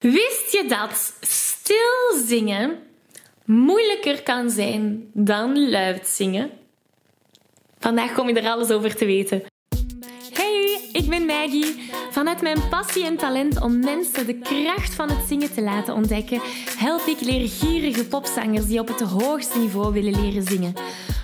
Wist je dat stil zingen moeilijker kan zijn dan luid zingen? Vandaag kom je er alles over te weten. Hey, ik ben Maggie. Vanuit mijn passie en talent om mensen de kracht van het zingen te laten ontdekken, help ik leergierige popzangers die op het hoogste niveau willen leren zingen.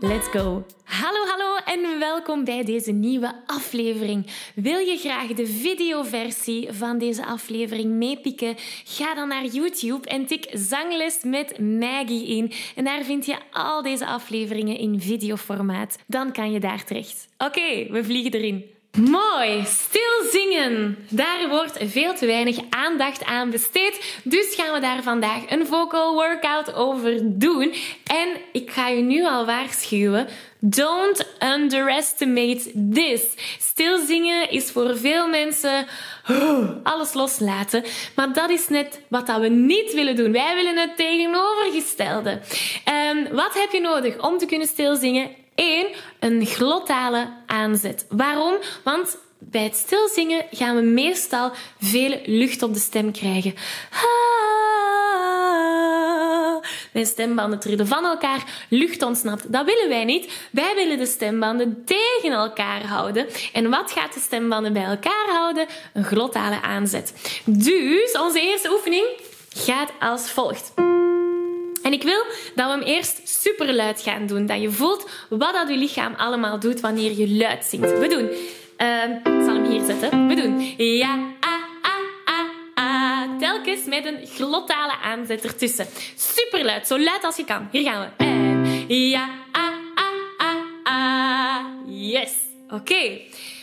Let's go! Hallo, hallo en welkom bij deze nieuwe aflevering. Wil je graag de videoversie van deze aflevering meepikken? Ga dan naar YouTube en tik Zangles met Maggie in. En daar vind je al deze afleveringen in videoformaat. Dan kan je daar terecht. Oké, we vliegen erin. Mooi, stil zingen. Daar wordt veel te weinig aandacht aan besteed. Dus gaan we daar vandaag een vocal workout over doen. En ik ga je nu al waarschuwen. Don't underestimate this. Stil zingen is voor veel mensen alles loslaten. Maar dat is net wat we niet willen doen. Wij willen het tegenovergestelde. Um, wat heb je nodig om te kunnen stilzingen? 1. Een glottale aanzet. Waarom? Want bij het stilzingen gaan we meestal veel lucht op de stem krijgen. Mijn stembanden trillen van elkaar, lucht ontsnapt. Dat willen wij niet. Wij willen de stembanden tegen elkaar houden. En wat gaat de stembanden bij elkaar houden? Een glottale aanzet. Dus onze eerste oefening gaat als volgt. En ik wil dat we hem eerst super luid gaan doen. Dat je voelt wat dat je lichaam allemaal doet wanneer je luid zingt. We doen... Uh, ik zal hem hier zetten. We doen... Ja, a, a, a, a. Telkens met een glottale aanzet ertussen. Super luid. Zo luid als je kan. Hier gaan we. En ja, a, a, a, a. Yes. Oké.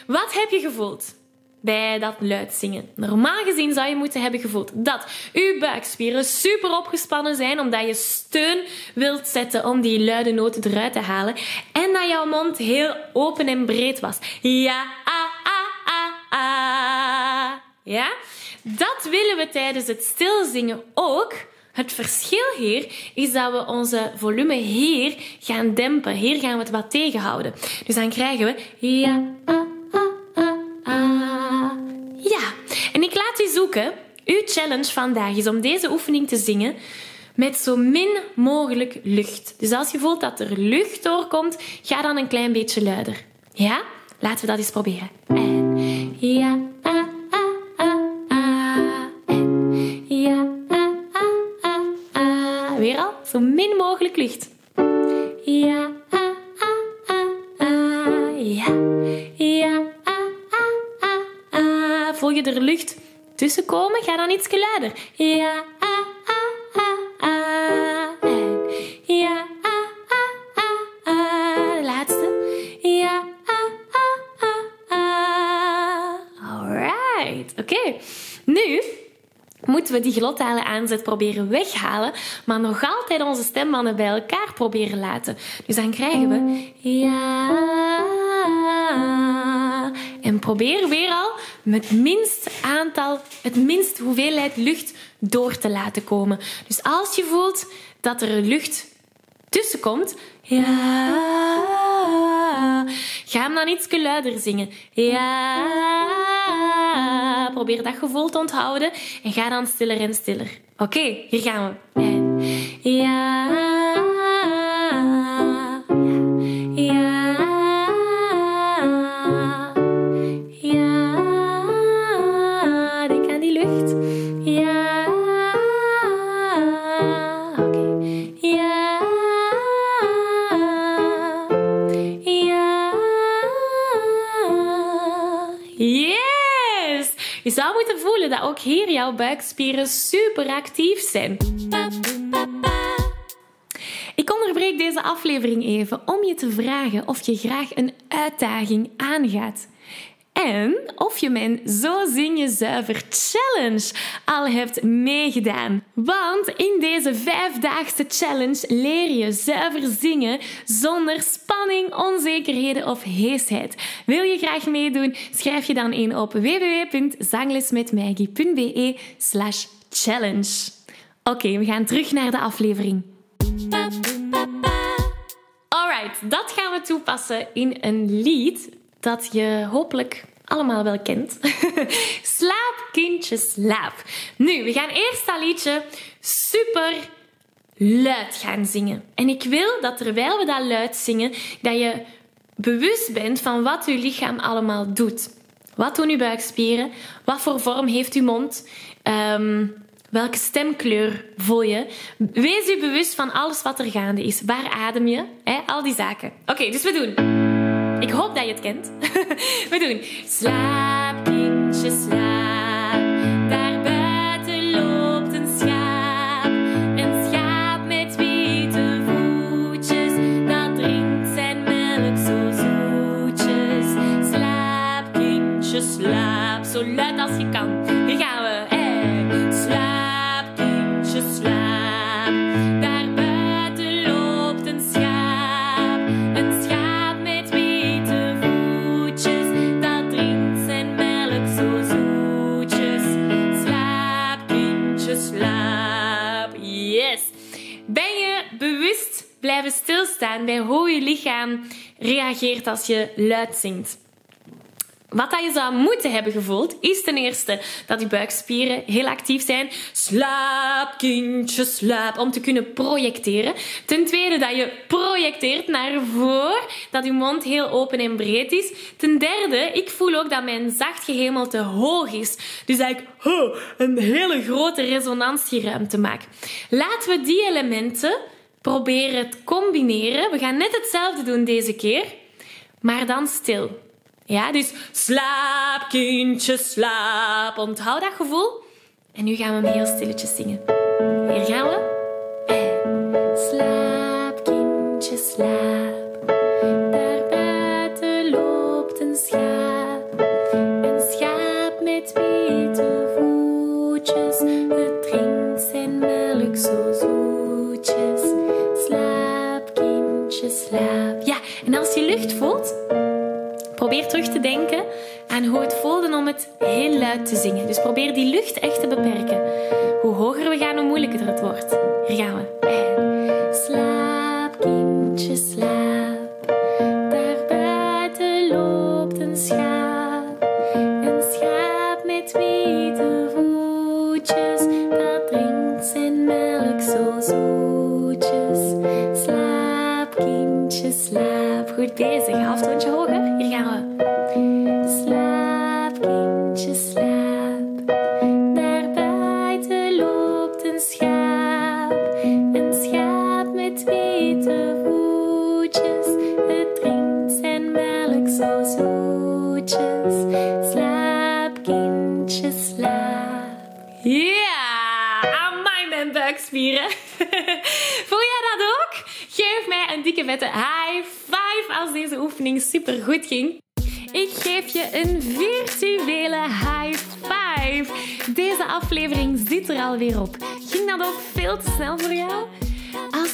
Wat heb je gevoeld? Bij dat luid zingen. Normaal gezien zou je moeten hebben gevoeld dat je buikspieren super opgespannen zijn omdat je steun wilt zetten om die luide noten eruit te halen en dat jouw mond heel open en breed was. Ja, ah, ah, ah, ah. Ja? Dat willen we tijdens het stilzingen ook. Het verschil hier is dat we onze volume hier gaan dempen. Hier gaan we het wat tegenhouden. Dus dan krijgen we ja, ah, Uw challenge vandaag is om deze oefening te zingen met zo min mogelijk lucht. Dus als je voelt dat er lucht doorkomt, ga dan een klein beetje luider. Ja? Laten we dat eens proberen. En ja, ah, ah, ah, ja, Weer al, zo min mogelijk lucht. Ja, tussenkomen, ga dan iets luider. Ja, ah, ah, ah, ah. ja, ah, ah, ah, ah. De laatste. Ja, ah, ah, ah, ah. Alright, oké. Nu moeten we die glottale aanzet proberen weghalen, maar nog altijd onze stembanden bij elkaar proberen laten. Dus dan krijgen we ja. En probeer weer al met minst aantal, het minst hoeveelheid lucht door te laten komen. Dus als je voelt dat er lucht tussen komt, ja, ga hem dan iets luider zingen. Ja, probeer dat gevoel te onthouden en ga dan stiller en stiller. Oké, hier gaan we. ja. Je zou moeten voelen dat ook hier jouw buikspieren super actief zijn. Ik onderbreek deze aflevering even om je te vragen of je graag een uitdaging aangaat. En of je mijn Zo Zing Je Zuiver Challenge al hebt meegedaan. Want in deze vijfdaagse challenge leer je zuiver zingen zonder spanning, onzekerheden of heesheid. Wil je graag meedoen? Schrijf je dan in op www.zanglesmetmaggie.be slash challenge. Oké, we gaan terug naar de aflevering. Alright, dat gaan we toepassen in een lied dat je hopelijk allemaal wel kent. slaap, kindje, slaap. Nu, we gaan eerst dat liedje super luid gaan zingen. En ik wil dat terwijl we dat luid zingen, dat je bewust bent van wat je lichaam allemaal doet. Wat doen uw buikspieren? Wat voor vorm heeft uw mond? Um, welke stemkleur voel je? Wees u bewust van alles wat er gaande is. Waar adem je? Al die zaken. Oké, dus we doen. Ik hoop dat je het kent. We doen slaap, kindje, slaap. Daar buiten loopt een schaap. Een schaap met witte voetjes. Dat drinkt zijn melk zo zoetjes. Slaap, kindje, slaap. Zo luid als je kan. Hier gaan we. Blijven stilstaan bij hoe je lichaam reageert als je luid zingt. Wat je zou moeten hebben gevoeld, is ten eerste dat je buikspieren heel actief zijn. Slaap, kindje, slaap. Om te kunnen projecteren. Ten tweede dat je projecteert naar voren. Dat je mond heel open en breed is. Ten derde, ik voel ook dat mijn zacht gehemelte hoog is. Dus dat ik een hele grote resonantieruimte maak. Laten we die elementen proberen te combineren. We gaan net hetzelfde doen deze keer, maar dan stil. Ja, dus slaap, kindje, slaap. Onthoud dat gevoel. En nu gaan we hem heel stilletjes zingen. Hier gaan we. En slaap, kindje, slaap. Dus probeer die lucht echt te beperken. Hoe hoger we gaan, hoe moeilijker het wordt. Hier gaan we. En slaap, kindje, slaap. Daar buiten loopt een schaap. Een schaap met witte voetjes. Dat drinkt zijn melk zo zoetjes. Slaap kindje, slaap. Goed bezig. Halftoontje hoger. Buikspieren. Voel jij dat ook? Geef mij een dikke vette high five als deze oefening super goed ging. Ik geef je een virtuele high five. Deze aflevering zit er alweer op. Ging dat ook veel te snel voor jou?